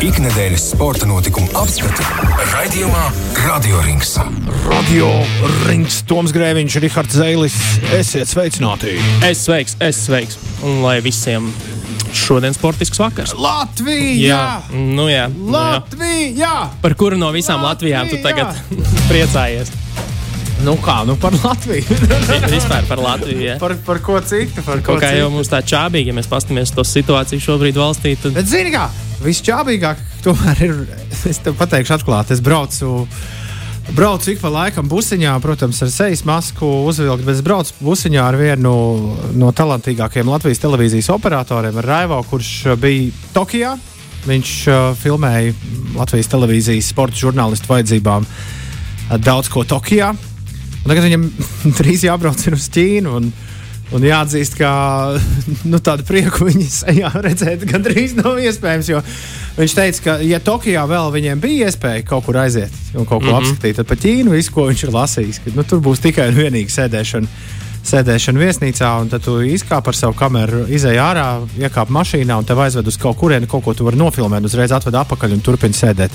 Ikdienas sporta notikumu apskati raidījumā Radio Rings. Radio Rings, Toms Grēviņš, Rihards Zeilis. Esiet sveicināti! Es sveiks, es sveiks. Un lai visiem šodien sportisks vakars. Latvija! nu jā. Nu jā. Latvija! Par kuru no visām Latvijām tu tagad priecājies? Nu kā, nu par Latviju. Vispār par Latviju. Ja? par, par ko citu? Par ko Kaut kā citu. jau mums tā čābīgi, ja mēs paskatāmies uz to situāciju šobrīd valstī, tad Bet zini kā, visčābīgāk tomēr ir, es tev pateikšu atklāti, es braucu. Braucu ik pa laikam busiņā, protams, ar sejas masku uzvilkt, bet es braucu busiņā ar vienu no talantīgākajiem Latvijas televīzijas operatoriem, Raivo, kurš bija Tokijā. Viņš uh, filmēja Latvijas televīzijas sporta žurnālistu vajadzībām uh, daudz ko Tokijā. Un tagad viņam drīz jābrauc uz Ķīnu. Un, un jāatzīst, ka nu, tādu prieku viņa sejā redzēt gandrīz nav iespējams. Viņš teica, ka, ja Tokijā vēl viņiem bija iespēja kaut kur aiziet un kaut ko mm. -hmm. apskatīt, tad pa Ķīnu visu, ko viņš ir lasījis, ka, nu, tur būs tikai un vienīgi sēdēšana. Sēdēšana viesnīcā, un tad tu izkāp ar savu kameru, izēj ārā, iekāp mašīnā, un tev aizved uz kaut kurieni, kaut ko tu vari nofilmēt, uzreiz atved atpakaļ un turpini sēdēt.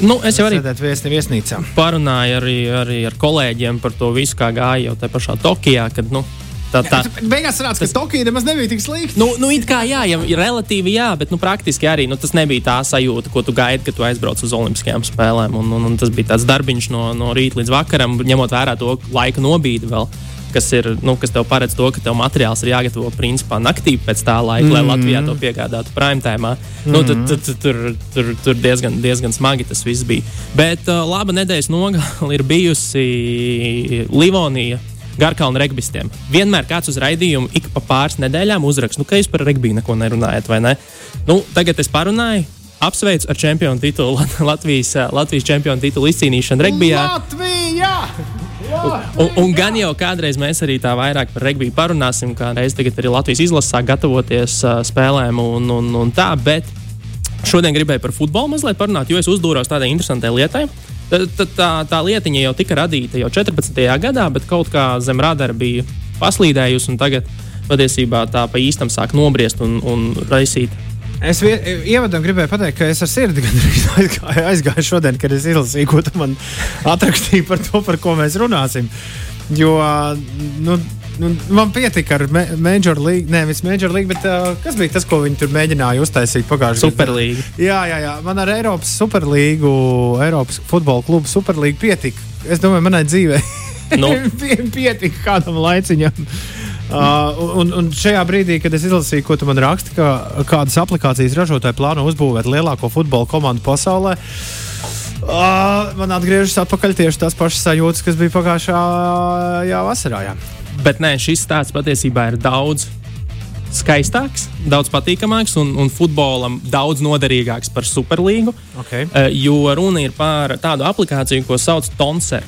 nu, es jau arī viesni, viesnīcā. parunāju arī, arī ar kolēģiem par to visu, kā gāja jau tajā pašā Tokijā. Kad, nu, tā, tā, Beigās sanāca, ka Tokija nemaz nebija tik slikta. Nu, nu, it kā jā, ja, relatīvi jā, bet nu, praktiski arī nu, tas nebija tā sajūta, ko tu gaidi, kad tu aizbrauc uz Olimpiskajām spēlēm. Un, un, un tas bija tāds darbiņš no, no rīta līdz vakaram, ņemot vērā to laika nobīdi vēl. Kas, ir, nu, kas tev paredz to, ka tev materiāls ir jāgatavo principā naktī pēc tā laika, mm. lai Latvijā to piegādātu prime tēmā. Mm. Nu, tad, tad, tad, tur tur, tur diezgan, diezgan smagi tas viss bija. Bet uh, laba nedēļas nogale ir bijusi Livonija Garkalna regbistiem. Vienmēr kāds uz raidījumu ik pa pāris nedēļām uzraksta, nu, ka jūs par regbiju neko nerunājat, vai ne? Nu, tagad es parunāju. Apsveicu ar čempionu titulu, Lat- Latvijas, eh, Latvijas čempionu titulu izcīnīšanu regbijā. Latvija! Un, un gan jau kādreiz mēs arī tā vairāk par regbiju parunāsim, kā reiz tagad arī Latvijas izlase sāk gatavoties uh, spēlēm un, un, un tā. Bet šodien gribēju par futbolu mazliet parunāt, jo es uzdūros tādai interesantai lietai. Tā, tā, tā, tā lietiņa jau tika radīta jau 14. gadā, bet kaut kā zem radara bija paslīdējusi, un tagad patiesībā tā pa īstam sāk nobriest un, un raisīt. Es vie- ievadam gribēju pateikt, ka es ar sirdi aizgāju, aizgāju šodien, kad es izlasīju, ko tu man atrakstīji par to, par ko mēs runāsim. Jo nu, nu, man pietika ar me- Major League, nevis Major League, bet uh, kas bija tas, ko viņi tur mēģināja uztaisīt pagājušajā gadā? Superlīga. Jā, jā, jā. Man ar Eiropas Superlīgu, Eiropas futbola klubu Superlīgu pietika. Es domāju, manai dzīvei Nu. Pie- pietika kādam laiciņam. Uh, un, un šajā brīdī, kad es izlasīju, ko tu man raksti, ka kādas aplikācijas ražotāji plāno uzbūvēt lielāko futbola komandu pasaulē, uh, man atgriežas atpakaļ tieši tās pašas sajūtas, kas bija pagājušajā vasarā. Jā. Bet nē, šis stāsts patiesībā ir daudz skaistāks, daudz patīkamāks un, un futbolam daudz noderīgāks par Superlīgu. Okay. Eh, Jo runa ir par tādu aplikāciju, ko sauc Tonser.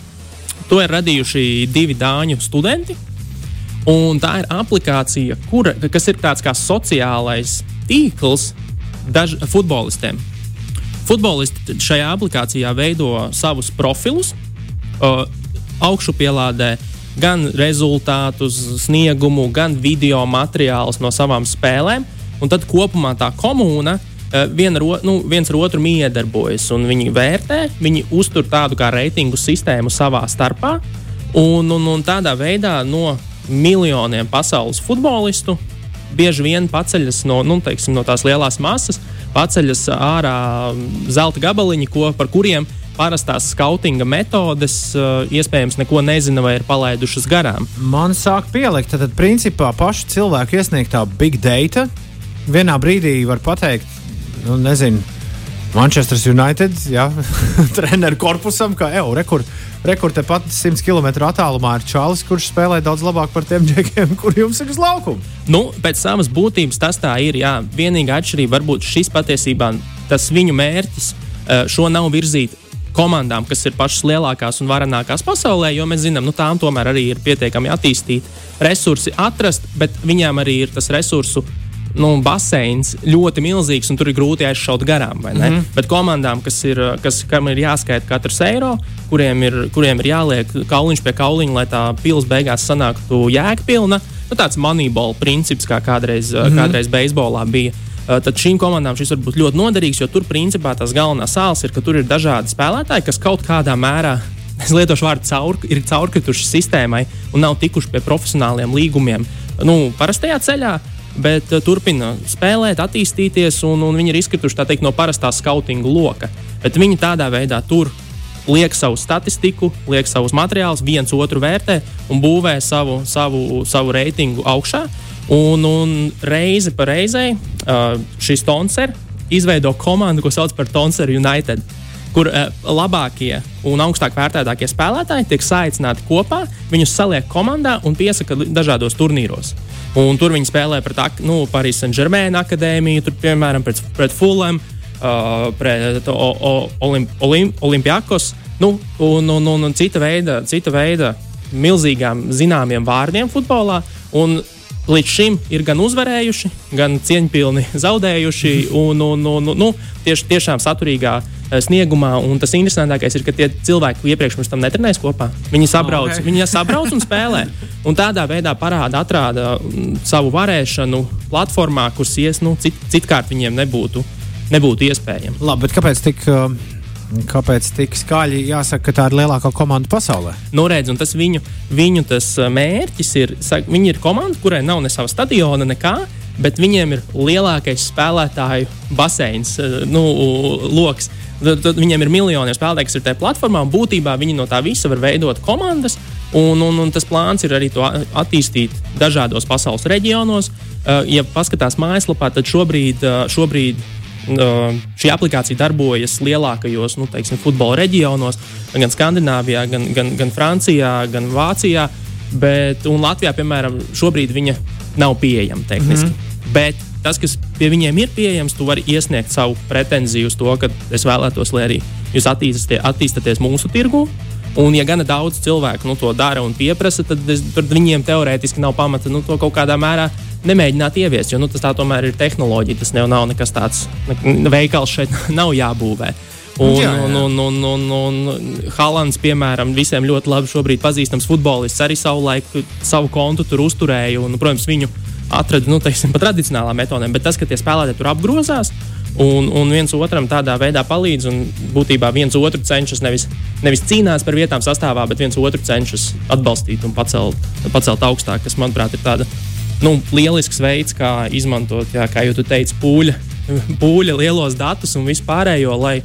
To ir radījuši divi dāņu studenti. Un tā ir aplikācija, kura, kas ir tāds kā sociālais tīkls daž, futbolistiem. Futbolisti šajā aplikācijā veido savus profilus, uh, augšu pielādē gan rezultātus, sniegumu, gan video materiālus no savām spēlēm. Un tad kopumā tā komūna uh, vien nu, viens ar otru miedarbojas, viņi vērtē, viņi uztur tādu kā reitingu sistēmu savā starpā. Un, un, un tādā veidā no miljoniem pasaules futbolistu bieži vien paceļas no, nu, teiksim, no tās lielās masas, paceļas ārā zelta gabaliņi, ko, par kuriem parastās skautinga metodes uh, iespējams neko nezina vai ir palaidušas garām. Man sāk pielikt, tad principā pašu cilvēku iesniegtā big data vienā brīdī var pateikt, nu, nezinu, Manchester United, jā, treneru korpusam, ka, ej, rekur, rekur tepat 100 km attālumā ir Čālijs, kurš spēlē daudz labāk par tiem džekiem, kur jums ir uz laukuma. Nu, pēc savas būtības tas tā ir. Jā. Vienīgā atšķirība varbūt šis patiesībā tas viņu mērķis eh, šo nav virzīt komandām, kas ir pašas lielākās un varenākās pasaulē, jo mēs zinām, nu, tām tomēr arī ir pietiekami attīstīti resursi atrast, bet viņām arī ir tas resursu nu, baseins ļoti milzīgs, un tur ir grūti aizšaut garām. Mm -hmm. Bet komandām, kas ir, kas, kam ir jāskaita katrs eiro, kuriem ir, kuriem ir jāliek kauliņš pie kauliņa, lai tā pils beigās sanāktu jēgpilna, nu, tāds moneyball princips, kā kādreiz, mm -hmm. kādreiz beisbolā bija. Uh, tad šīm komandām šis var būt ļoti noderīgs, jo tur principā tās galvenās sāls ir, ka tur ir dažādi spēlētāji, kas kaut kādā mērā. Es lietošu vārdu caur, ir caurkrituši sistēmai un nav tikuši pie profesionāliem līgumiem. Nu, parastajā ceļā, bet uh, turpina spēlēt, attīstīties, un, un viņi ir izkrituši teikt, no parastā skautinga loka. Bet viņi tādā veidā tur liek savu statistiku, liek savus materiālus, viens otru vērtē un būvē savu, savu, savu reitingu augšā. Un, un reizi pa reizei uh, šis Tonser izveido komandu, ko sauc par Tonser United. Kur uh, labākie un augstāk vērtētākie spēlētāji tiek saicināti kopā, viņus saliek komandā un piesaka dažādos turnīros. Un tur viņi spēlē pret nu, Parīzes Saint-Germain akadēmiju, tur, piemēram, pret, pret Fulham, uh, pret Olimp, Olimp, Olimpiakos nu, un, un, un, un cita, veida, cita veida milzīgām zināmiem vārdiem futbolā. Un līdz šim ir gan uzvarējuši, gan cieņpilni zaudējuši. Un, un, un, nu, tieši, tiešām saturīgā eh, sniegumā. Un tas interesantākais ir, ka tie cilvēki, iepriekš mums tam netrenēs kopā, viņi sabrauc, okay. viņi sabrauc un spēlē. Un tādā veidā parāda, atrāda mm, savu varēšanu platformā, kuras ies, nu, cit, citkārt viņiem nebūtu, nebūtu iespējams. Labi, bet kāpēc tik? Uh Kāpēc tik skaļi jāsaka, ka tā ir lielākā komanda pasaulē? Nu, redz, tas viņu, viņu tas mērķis ir, viņi ir komanda, kurai nav ne sava stadiona, nekā, bet viņiem ir lielākais spēlētāju baseins, nu, lokus. Tad viņiem ir miljoniem spēlētāju, kas ir tajā platformā, būtībā viņi no tā visa var veidot komandas. Un, un, un tas plāns ir arī to attīstīt dažādos pasaules reģionos. Ja paskatās mājaslapā, tad šobrīd, šobrīd šī aplikācija darbojas lielākajos nu, teiksim, futbola reģionos, gan Skandināvijā, gan, gan, gan Francijā, gan Vācijā. Bet, un Latvijā, piemēram, šobrīd viņa nav pieejama tehniski. Mm -hmm. Bet tas, kas pie viņiem ir pieejams, tu vari iesniegt savu pretenziju uz to, ka es vēlētos, lai arī jūs attīstāties, attīstāties mūsu tirgū. Un, ja gana daudz cilvēku nu, to dara un pieprasa, tad, es, viņiem teorētiski nav pamata nu, to kaut kādā mērā nemēģināt ieviest. Jo nu, tas tā tomēr ir tehnoloģija. Tas nav nekas tāds, ne, veikals šeit nav jābūvē. Un, jā, jā. Un, un, un, un, un Halants, piemēram, visiem ļoti labi šobrīd pazīstams futbolists, arī savu laiku savu kontu tur uzturēja. Un, protams, viņu atrada nu, teiksim, pa tradicionālām metodēm, bet tas, ka tie spēlētāji tur apgrozās. Un, un viens otram tādā veidā palīdz, un būtībā viens otru cenšas nevis, nevis cīnās par vietām sastāvā, bet viens otru cenšas atbalstīt un pacelt, pacelt augstāk, kas, manuprāt, ir tāda nu, lielisks veids, kā izmantot, jā, kā jau teicu, pūļa, pūļa lielos datus un vispārējo, lai,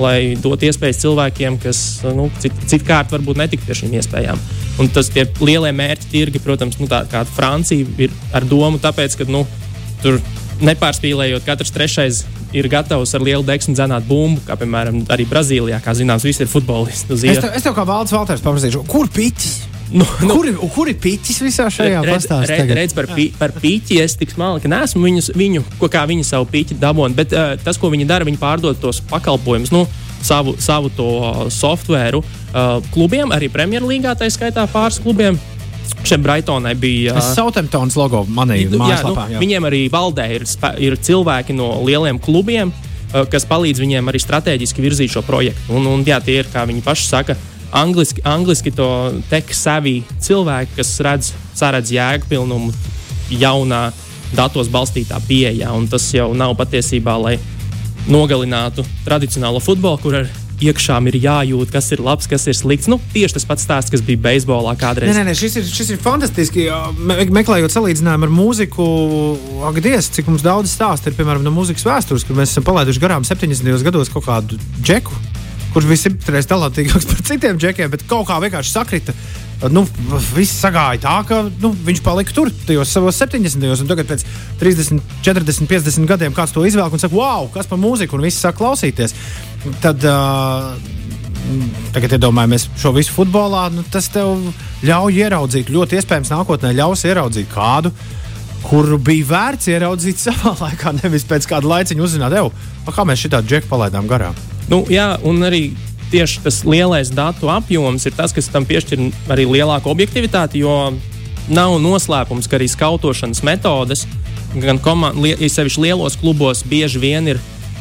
lai dotu iespējas cilvēkiem, kas nu, cit, citkārt varbūt netik pie šīm iespējām. Un tas tie lielie mērķi tirgi, protams, nu, tā, kā Francija ir ar domu, tāpēc, ka nu, tur nepārspīlējot, katrs trešais ir gatavs ar lielu deksmu dzenāt bumbu, kā piemēram arī Brazīlijā. Kā zināms, visi ir futbolisti. Es tev, es tev kā valdes valters paprasīšu, kur piķis? Nu, nu, kur, kur ir pīķis visā šajā pastāstā? Redz, redz par, pī, par pīķi es tik smalki neesmu viņus, viņu, ko kā viņi savu pīķi dabūna, bet uh, tas, ko viņi dara, viņi pārdod tos pakalpojumus. Nu, Savu, savu to softveru uh, klubiem, arī Premjerlīgā, tā skaitā pāris klubiem. Šiem Brightonai bija. Tas Southamptons logo manī jā, nu, jā. Viņiem arī valdē ir, ir cilvēki no lieliem klubiem, kas palīdz viņiem arī strateģiski virzīt šo projektu. Un, un jā, tie ir, kā viņi paši saka, angliski, angliski to tech savvy cilvēki, kas redz, saredz jēgpilnumu jaunā datos balstītā pieejā. Un tas jau nav patiesībā, lai nogalinātu tradicionālo futbolu, kur ar iekšām ir jājūt, kas ir labs, kas ir slikts. Nu, tieši tas pats stāsts, kas bija beisbolā kādreiz. Nē, nē, nē šis, ir, šis ir fantastiski. Me, meklējot salīdzinājumu ar mūziku, ak, Dievs, cik mums daudz stāstu ir piemēram no mūzikas vēstures, kur mēs esam palaiduši garām 70. gados kaut kādu džeku kurš bija simtreiz talantīgāks par citiem džekiem, bet kaut kā vienkārši sakrita. Nu, viss sagāja tā, ka nu, viņš palika tur, tajos savos 70. gados. Tagad, pēc 30, 40, 50 gadiem, kāds to izvēlēja un saka, wow, kas par mūziku, un viss sāk klausīties. Tad, uh, tagad iedomājamies šo visu futbolā, nu, tas tev ļauj ieraudzīt, ļoti iespējams, nākotnē ļaus ieraudzīt kādu, kuru bija vērts ieraudzīt savā laikā, nevis pēc kāda laiciņa uzzināt, jau, kā mēs šitā džeku palaidām garām. Nu, jā, un arī tieši tas lielais datu apjoms ir tas, kas tam piešķir arī lielāku objektivitāti, jo nav noslēpums, ka arī skautošanas metodes, gan sevišķi lielos klubos, bieži vien ir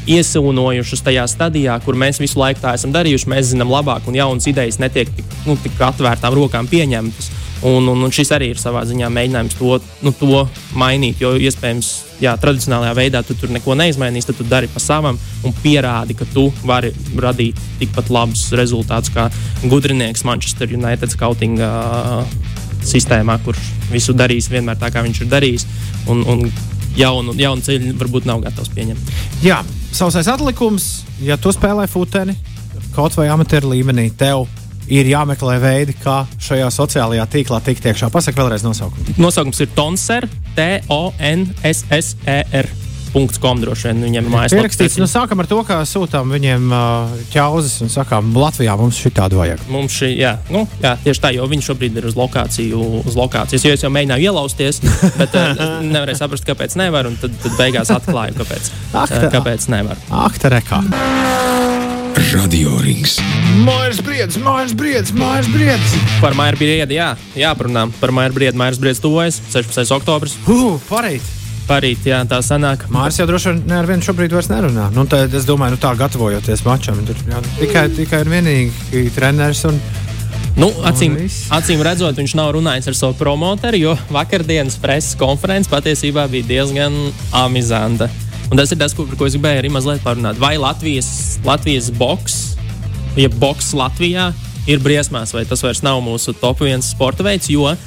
iesūnojušas tajā stadijā, kur mēs visu laiku tā esam darījuši. Mēs zinām labāk, un jaunas idejas netiek tik, nu, tik atvērtām rokām pieņemtas. Un, un, un šis arī ir savā ziņā mēģinājums to, nu, to mainīt. Jo iespējams, jā, tradicionālajā veidā tu tur neko neizmainīsi, tad tu dari pa savam un pierādi, ka tu vari radīt tikpat labus rezultātus kā gudrinieks Manchester United scouting uh, sistēmā, kurš visu darīs vienmēr tā, kā viņš ir darījis. Un, un jaunu, jaunu ceļu varbūt nav gatavs pieņemt. Jā, sausais atlikums, ja tu spēlē futeni kaut vai amatieru līmenī, tev ir jāmeklē veidi, kā šajā sociālajā tīklā tikt iekšā. Pasaka vēlreiz nosaukumu. Nosaukums ir Tonser, T-O-N-S-S-E-R. .com droši vien viņiem ir mājaslapā. Pierakstīts, nu sākam ar to, ka sūtām viņiem uh, ķauzes un sakām, Latvijā mums šī tāda vajag. Mums šī, jā, nu, jā, tieši tā, jo viņš šobrīd ir uz lokāciju, uz lokācijas. Jo es jau mēģināju ielausties, bet uh, nevarēju saprast, kāpēc nevar, un tad, tad beigās atklāju, kāpēc, Ak, tā. uh, kāpēc nevar. Ak, tā rekā. Radio Rings. Mājas briedis, mājas briedis, mājas briedis. Par Maiju Briedi, jā, jāparunā. Par Maiju Briedi, Maijas Briedis tuvojas 16. oktobris. Uh, parīt. Parīt, jā, tā sanāk. Māris jau droši vien ne ar vienu šobrīd vairs nerunā. Nu, tad es domāju, nu, tā gatavojoties mačam, tur jā, tikai, tikai ir vienīgi treneris. Un... Nu, acīm, Un acīm redzot, viņš nav runājis ar savu promotoru, jo vakardienas preses konference patiesībā bija diezgan amizanta. Un tas ir tas, ko, par ko es gribēju arī mazliet parunāt. Vai Latvijas, Latvijas boks, ja boks Latvijā ir briesmās, vai tas vairs nav mūsu top viens sporta veids, jo uh,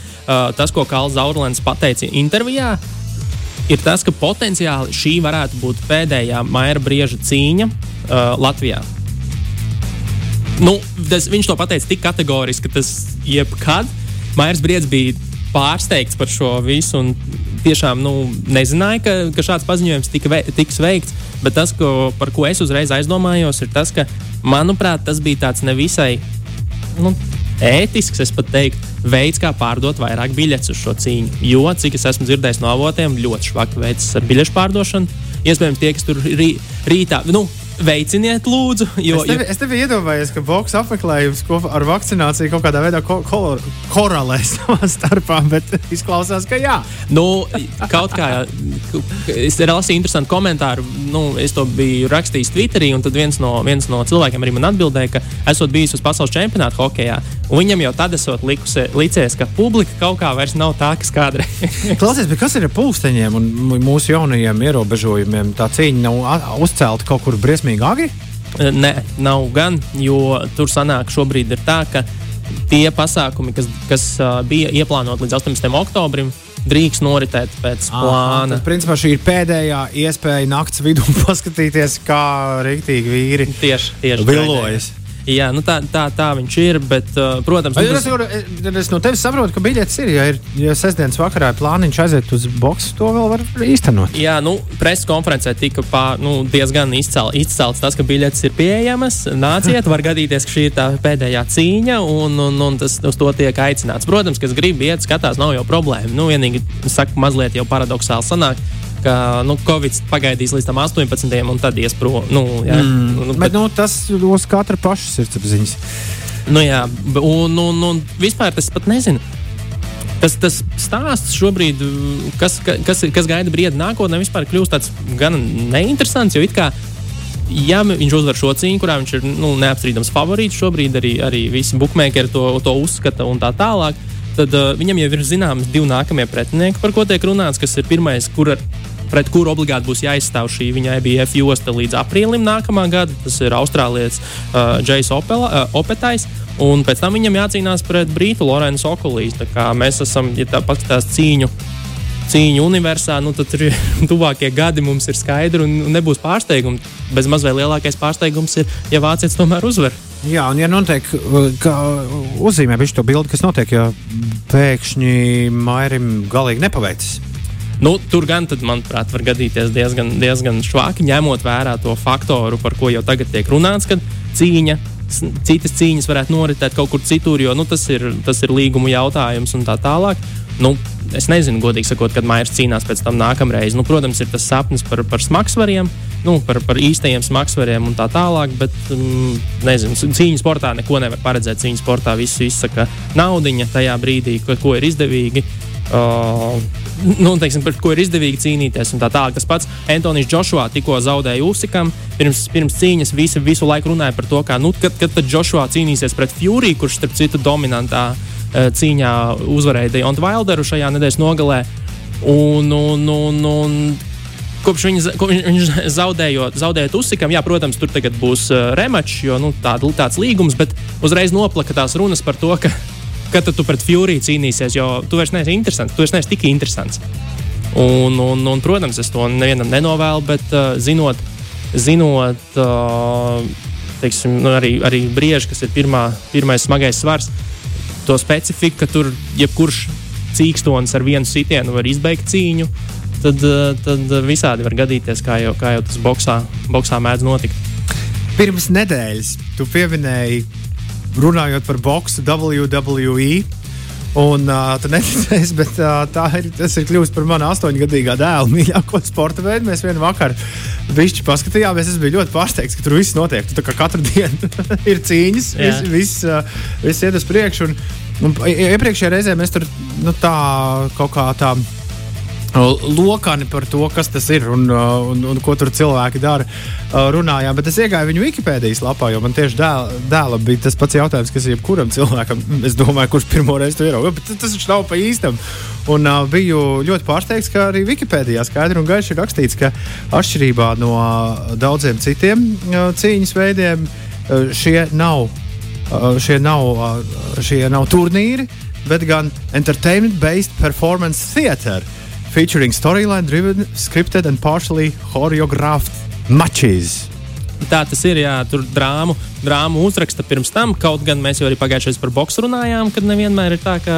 tas, ko Kāls Zaurlēns pateica intervijā, ir tas, ka potenciāli šī varētu būt pēdējā maija brieža cīņa uh, Latvijā. Nu, tas, viņš to pateica tik kategoriski, ka tas jebkad Mairs Briedis bija pārsteigts par šo visu. un Tiešām nu, nezināja, ka, ka šāds paziņojums tika ve tiks veikts. Bet tas, ko, par ko es uzreiz aizdomājos, ir tas, ka, manuprāt, tas bija tāds nevisai nu, ētisks, es pat teiktu, veids, kā pārdot vairāk biļetes uz šo cīņu. Jo, cik es esmu dzirdējis no avotiem, ļoti švaki veids ar biļešu pārdošanu. Iespējams, tie, kas tur rī, rītā, nu, veiciniet, lūdzu. Jo, Es tevi, es tevi iedomājos, ka boks apmeklējums ar vakcināciju kaut kādā veidā ko, ko, korelē savā starpā, bet izklausās, ka jā. Nu, kaut kā es lasīju interesantu komentāru. Nu, es to biju rakstījis Twitterī, un tad viens no, viens no cilvēkiem arī man atbildēja, ka esot bijis uz pasaules čempionāta hokeja. Un Viņam jau tad esot likusi, licies, ka publika kaut kā vairs nav tā, kas kādreiz. Klausies, bet kas ir ar pulksteņiem un mūsu jaunajiem ierobežojumiem? Tā cīņa nav uzcelta kaut kur briesmīgi agri. Nē, nav gan, jo tur sanāk šobrīd ir tā, ka tie pasākumi, kas, kas bija ieplānoti līdz 18. oktobrim, drīkst noritēt pēc plāna. Tad, principā, šī ir pēdējā iespēja naktas vidū paskatīties, kā rīktīgi vīri Tieši, tieši villojas. Jā, nu tā, tā, tā viņš ir, bet, uh, protams, Ai, nu, Es, es, es, es no tevis saprotu, ka biļetes ir. Ja ir ja sestdienas vakarā plāniņš aiziet uz boxu, to vēl var īstenot. Jā, nu, preses konferencē tika pā, nu, diezgan izcel, izcelts tas, ka biļetes ir pieejamas. Nāciet, var gadīties, ka šī ir tā pēdējā cīņa, un, un, un tas uz to tiek aicināts. Protams, kas grib iet, skatās, nav jau problēma. Nu, vienīgi, saku, mazliet jau paradoxāli sanāk. Ka nu, Covid pagaidīs līdz tam 18. un tad ies prom. Nu, jā, mm, nu, Bet nu, tas uz katra paša sirdsapziņas. Nu, jā, un, un, un vispār tas pat nezinu. Tas, tas stāsts šobrīd, kas, ka- kas, kas gaida briedi nākotnē, vispār kļūst tāds gan neinteresants. Jo it kā, ja viņš uzvar šo cīņu, kurā viņš ir nu, neapstrīdams favorīts šobrīd, arī, arī visi bookmakeri to, to uzskata un tā tālāk, tad uh, viņam jau ir zināms divi nākamie pretinieki, par ko tiek runāts, kas ir pirmais, kur ar, pret kuru obligāti būs jāizstāv šī viņa IBF josta līdz aprīlim nākamā gada. Tas ir austrālietis uh, Džejs uh, Opetais. Un pēc tam viņam jācīnās pret Brītu Lorenzu Okulīs. Mēs esam, ja tā paskatās cīņu, cīņu universā, nu, tad tur tuvākie gadi mums ir skaidri un nebūs pārsteigumi. Bez mazliet lielākais pārsteigums ir, ja vācietis tomēr uzvar. Jā, un ja notiek, ka uzzīmē viņš to bildi, kas notiek, ja pēkšņi Mairim galīgi nepaveicis. Nu, tur gan, tad, manuprāt, var gadīties diezgan, diezgan švāki, ņemot vērā to faktoru, par ko jau tagad tiek runāts, kad cīņa, citas cīņas varētu noritēt kaut kur citur, jo nu, tas, ir, tas ir līgumu jautājums un tā tālāk. Nu, es nezinu, godīgi sakot, kad Maijas cīnās pēc tam nākamreiz. Nu, protams, ir tas sapnis par, par smagsvariem, nu, par, par īstajiem smagsvariem un tā tālāk, bet um, nezinu, cīņas sportā neko nevar paredzēt. Cīņas sportā viss izsaka naudiņa tajā brīdī, ko ir izdevīgi. Uh, nu, teiksim, par ko ir izdevīgi cīnīties. Tā tālāk. Tas pats Antonius Joshua tikko zaudēja Usikam. Pirms, pirms cīņas visi visu laiku runāja par to, kā, nu, kad, kad tad Joshua cīnīsies pret Fury, kurš, starp citu, dominantā cīņā uzvarēja Dejontu Wilderu šajā nedēļas nogalē. Un, un, un, un kopš viņa, kopš viņš zaudējot, zaudējot uzsikam, jā, protams, tur tagad būs uh, remačs, jo nu, tāda, tāds līgums, bet uzreiz noplaka tās runas par to, ka, ka tu pret Fury cīnīsies, jo tu vairs neesi interesants, tu vairs neesi tik interesants. Un, un, un, protams, es to nevienam nenovēlu, bet uh, zinot, zinot uh, teiksim, nu, arī, arī brieži, kas ir pirmā, pirmais smagais svars, to specifiku, ka tur jebkurš cīkstons ar vienu sitienu var izbeigt cīņu, tad, tad visādi var gadīties, kā jau, kā jau tas boxā, boxā mēdz notikt. Pirms nedēļas tu pieminēji, runājot par boxu WWE Un uh, tu neticēsi, bet uh, tā ir, tas ir kļuvis par manu astoņgadīgā dēla mīļāko sporta veidu. Mēs vienā vakarā bišķi paskatījāmies. Es biju ļoti pārsteigts, ka tur viss notiek. Tu, katru dienu ir cīņas, viss, viss, uh, viss iet uz priekšu. Un, un iepriekšējā reizē mēs tur nu, tā kaut kā tā lokani par to, kas tas ir un, uh, un, un ko tur cilvēki dara. Uh, runājām, bet es iegāju viņu Wikipēdijas lapā, jo man tieši dēla, dēla bija tas pats jautājums, kas jebkuram cilvēkam, es domāju, kurš pirmo reizi to ieraudzīja, bet tas taču nav pa īstam. Un uh, biju ļoti pārsteigts, ka arī Wikipēdijā skaidri un gaiši ir rakstīts, ka atšķirībā no uh, daudziem citiem uh, cīņas veidiem, uh, šie nav, uh, šie nav, uh, šie nav turnīri, bet gan entertainment-based performance theatre featuring storyline driven, scripted and partially choreographed matches. Tā tas ir. Jā, tur drāmu, drāmu uzraksta pirms tam. Kaut gan mēs jau arī pagājušajā gadā par boksu runājām, kad nevienmēr ir tā, ka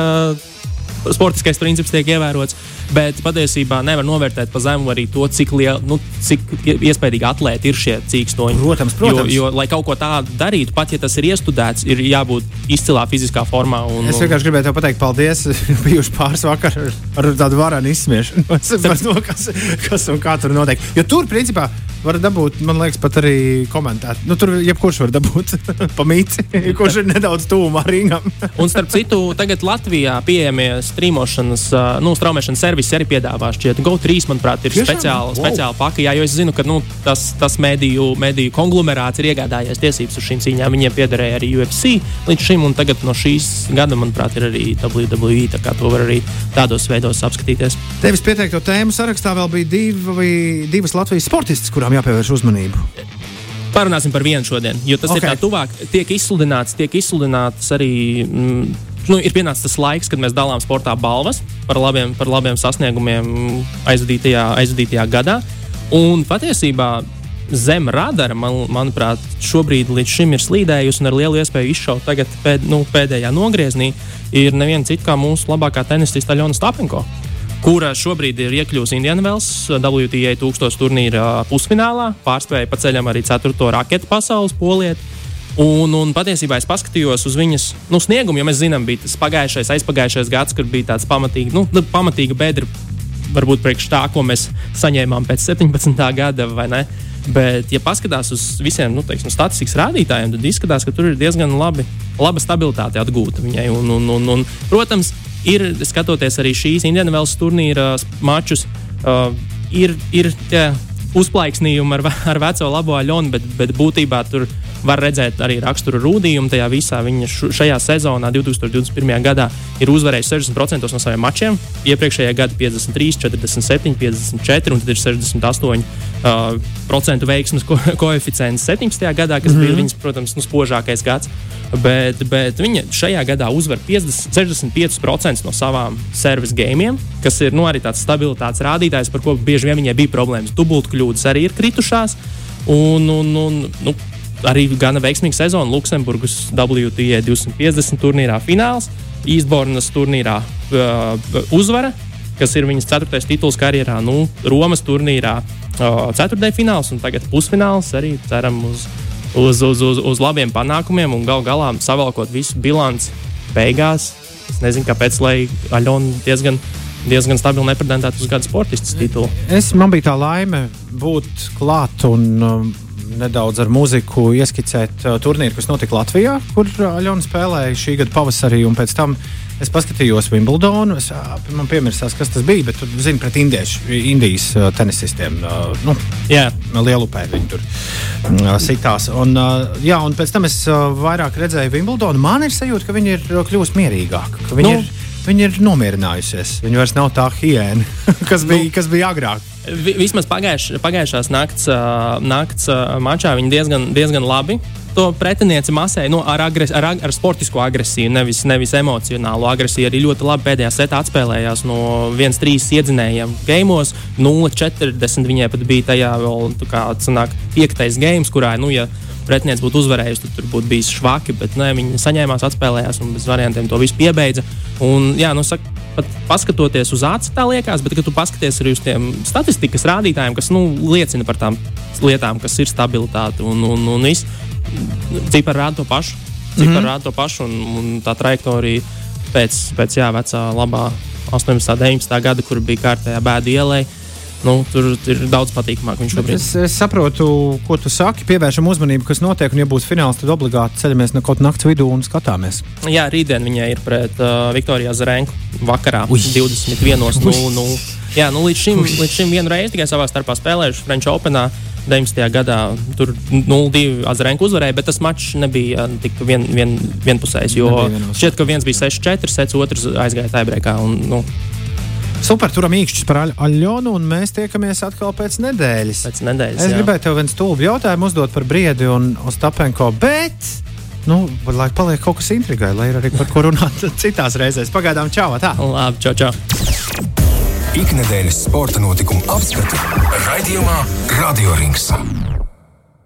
sportiskais princips tiek ievērots. Bet patiesībā nevar novērtēt pa zemu arī to, cik, liel, nu, cik iespējīgi atlēti ir šie cīkstoņi. Protams, protams. Jo, jo, lai kaut ko tādu darītu, pat ja tas ir iestudēts, ir jābūt izcilā fiziskā formā. Un, es vienkārši gribēju pateikt, paldies. Bijuši pāris vakar ar, ar tādu varanu izsmiešanu par to, kas, kas un kā tur notiek. Jo tur, principā, var dabūt, man liekas, pat arī komentēt. Nu, tur jebkurš var dabūt pamīti, kurš ir nedaudz tuvumā ringam. un starp citu, tagad Latvijā pieejamie strīmošanas, nu, straumēšanas servisi arī piedāvā šķiet. GO3, manuprāt, ir speciāla, wow. speciāla paka. Jā, jo es zinu, ka nu, tas, tas mediju, mediju konglomerāts ir iegādājies tiesības uz šīm cīņām. Viņiem piederēja arī UFC līdz šim, un tagad no šīs gada, manuprāt, ir arī WWE. Tā kā to var arī tādos veidos apskatīties. Tevis pieteikto tēmu sarakstā vēl bija divi, divas Latvijas sportistas, kurām jāpievērš uzmanība. Parunāsim par vienu šodien, jo tas okay. ir tā tuvāk. Tiek izsludināts, tiek izsludināts arī mm, nu, ir pienācis tas laiks, kad mēs dalām sportā balvas par labiem, par labiem sasniegumiem aizvadītajā, aizvadītajā gadā. Un patiesībā zem radara, man, manuprāt, šobrīd līdz šim ir slīdējusi un ar lielu iespēju izšaut tagad pēd, nu, pēdējā nogriezienī, ir neviena cita kā mūsu labākā tenisista Aļona Stapenko. Kura šobrīd ir iekļuvusi Indianvels WTA 1000 turnīra pusfinālā, pārspēja pa ceļam arī 4. raketu pasaules polieti. Un, un patiesībā es paskatījos uz viņas nu, sniegumu, jo mēs zinām, bija tas pagājušais, aizpagājušais gads, kad bija tāds pamatīgi, nu, nu, pamatīga bedra, varbūt priekš tā, ko mēs saņēmām pēc 17. gada, vai ne? Bet, ja paskatās uz visiem nu, teiksim, statistikas rādītājiem, tad izskatās, ka tur ir diezgan labi, laba stabilitāte atgūta viņai. Un, un, un, un, protams, ir skatoties arī šīs Indiānas turnīra mačus, uh, ir, ir tie uzplaiksnījumi ar, ar veco labo aļonu, bet, bet būtībā tur var redzēt arī raksturu rūdījumu tajā visā. Viņa šajā sezonā, 2021. gadā, ir uzvarējusi 60% no saviem mačiem. Iepriekšējā gada 53, 47, 54 un tad ir 68% uh, veiksmes ko koeficients 17. gadā, kas mm -hmm. bija mhm. viņas, protams, nu, spožākais gads. Bet, bet viņa šajā gadā uzvar 50, 65% no savām service gamiem, kas ir nu, arī tāds stabilitātes rādītājs, par ko bieži vien viņai bija problēmas. Dubultkļūdas arī ir kritušās. Un, un, un, nu, arī gana veiksmīga sezona. Luksemburgas WTA 250 turnīrā fināls, Īsbornas turnīrā uh, uzvara, kas ir viņas ceturtais tituls karjerā. Nu, Romas turnīrā uh, ceturtajā fināls un tagad pusfināls. Arī ceram uz, uz, uz, uz, uz labiem panākumiem un gal galā savalkot visu bilanci beigās. Es nezinu, kāpēc, lai Aļona diezgan diezgan stabili nepretendētu uz gada sportistas titulu. Es, man bija tā laime būt klāt un um, nedaudz ar muziku ieskicēt uh, turnīru, kas notika Latvijā, kur uh, Aļona spēlēja šī gada pavasarī, un pēc tam Es paskatījos Wimbledonu. Es, man piemirsās, kas tas bija, bet tur zinu pret indiešu, Indijas uh, tenisistiem. Uh, nu, Jā. Lielupē viņi tur uh, sitās. Un, uh, jā, un pēc tam es uh, vairāk redzēju Wimbledonu. Man ir sajūta, ka viņi ir kļuvusi mierīgāki. Nu. ir, viņi ir nomierinājusies. Viņi vairs nav tā hiēna, kas, bija, nu. kas bija agrāk. Vismaz pagājuš, pagājušās nakts, nakts mačā viņi diezgan, diezgan labi to pretinieci masē nu, ar, agres, ar, ar sportisko agresiju, nevis, nevis emocionālu agresiju. Arī ļoti labi pēdējā setā atspēlējās no 1-3 iedzinējiem gejmos. 0-40 viņai pat bija tajā vēl kā, sanāk, piektais games, kurā, nu, ja pretinieks būtu uzvarējis, tad tur būtu bijis švaki, bet ne, viņi saņēmās, atspēlējās un bez variantiem to visu piebeidza. Un, jā, nu, saka, pat paskatoties uz acu, tā liekas, bet, kad tu paskaties arī uz tiem statistikas rādītājiem, kas nu, liecina par tām lietām, kas ir stabilitāte un, un, un viss, cipari rāda to pašu. Cipari mm -hmm. rāda to pašu, un, un tā trajektorija pēc, pēc jā, vecā, labā 18. un 19. gada, kur bija kārtējā bēdu ielai. Nu, tur ir daudz patīkamāk. Es, es saprotu, ko tu saki. Pievēršam uzmanību, kas notiek. Un, ja būs fināls, tad obligāti ceļamies no kaut naktas vidū un skatāmies. Jā, rītdien viņai ir pret uh, Viktoriju Zarenku vakarā, Ui. 21.00. Jā, nu, līdz, šim, līdz šim vienu reizi tikai savā starpā spēlējuši French Openā. 19. gadā tur 0-2 Azarenka uzvarēja, bet tas mačs nebija tik vien, vien, vienpusējs. Jo šķiet, ka viens bija 6-4, sets, otrs aizgāja tajā nu. Super, turam īkšķis par Aļonu, un mēs tiekamies atkal pēc nedēļas. Pēc nedēļas es jā. gribēju tev vienu stulbu jautājumu uzdot par Briedi un Ostapenko, bet, nu, lai paliek kaut kas intrigai, lai ir arī par ko runāt citās reizēs. Pagaidām, čau! Tā! Labi, čau, čau! ikdienas sporta notikumu apskatu raidījumā Radio Rings.